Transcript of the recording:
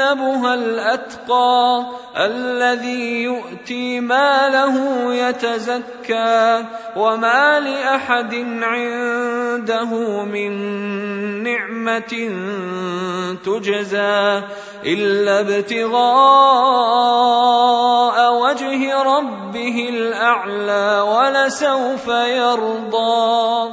وسيجنبها الاتقى الذي يؤتي ماله يتزكى وما لاحد عنده من نعمه تجزى الا ابتغاء وجه ربه الاعلى ولسوف يرضى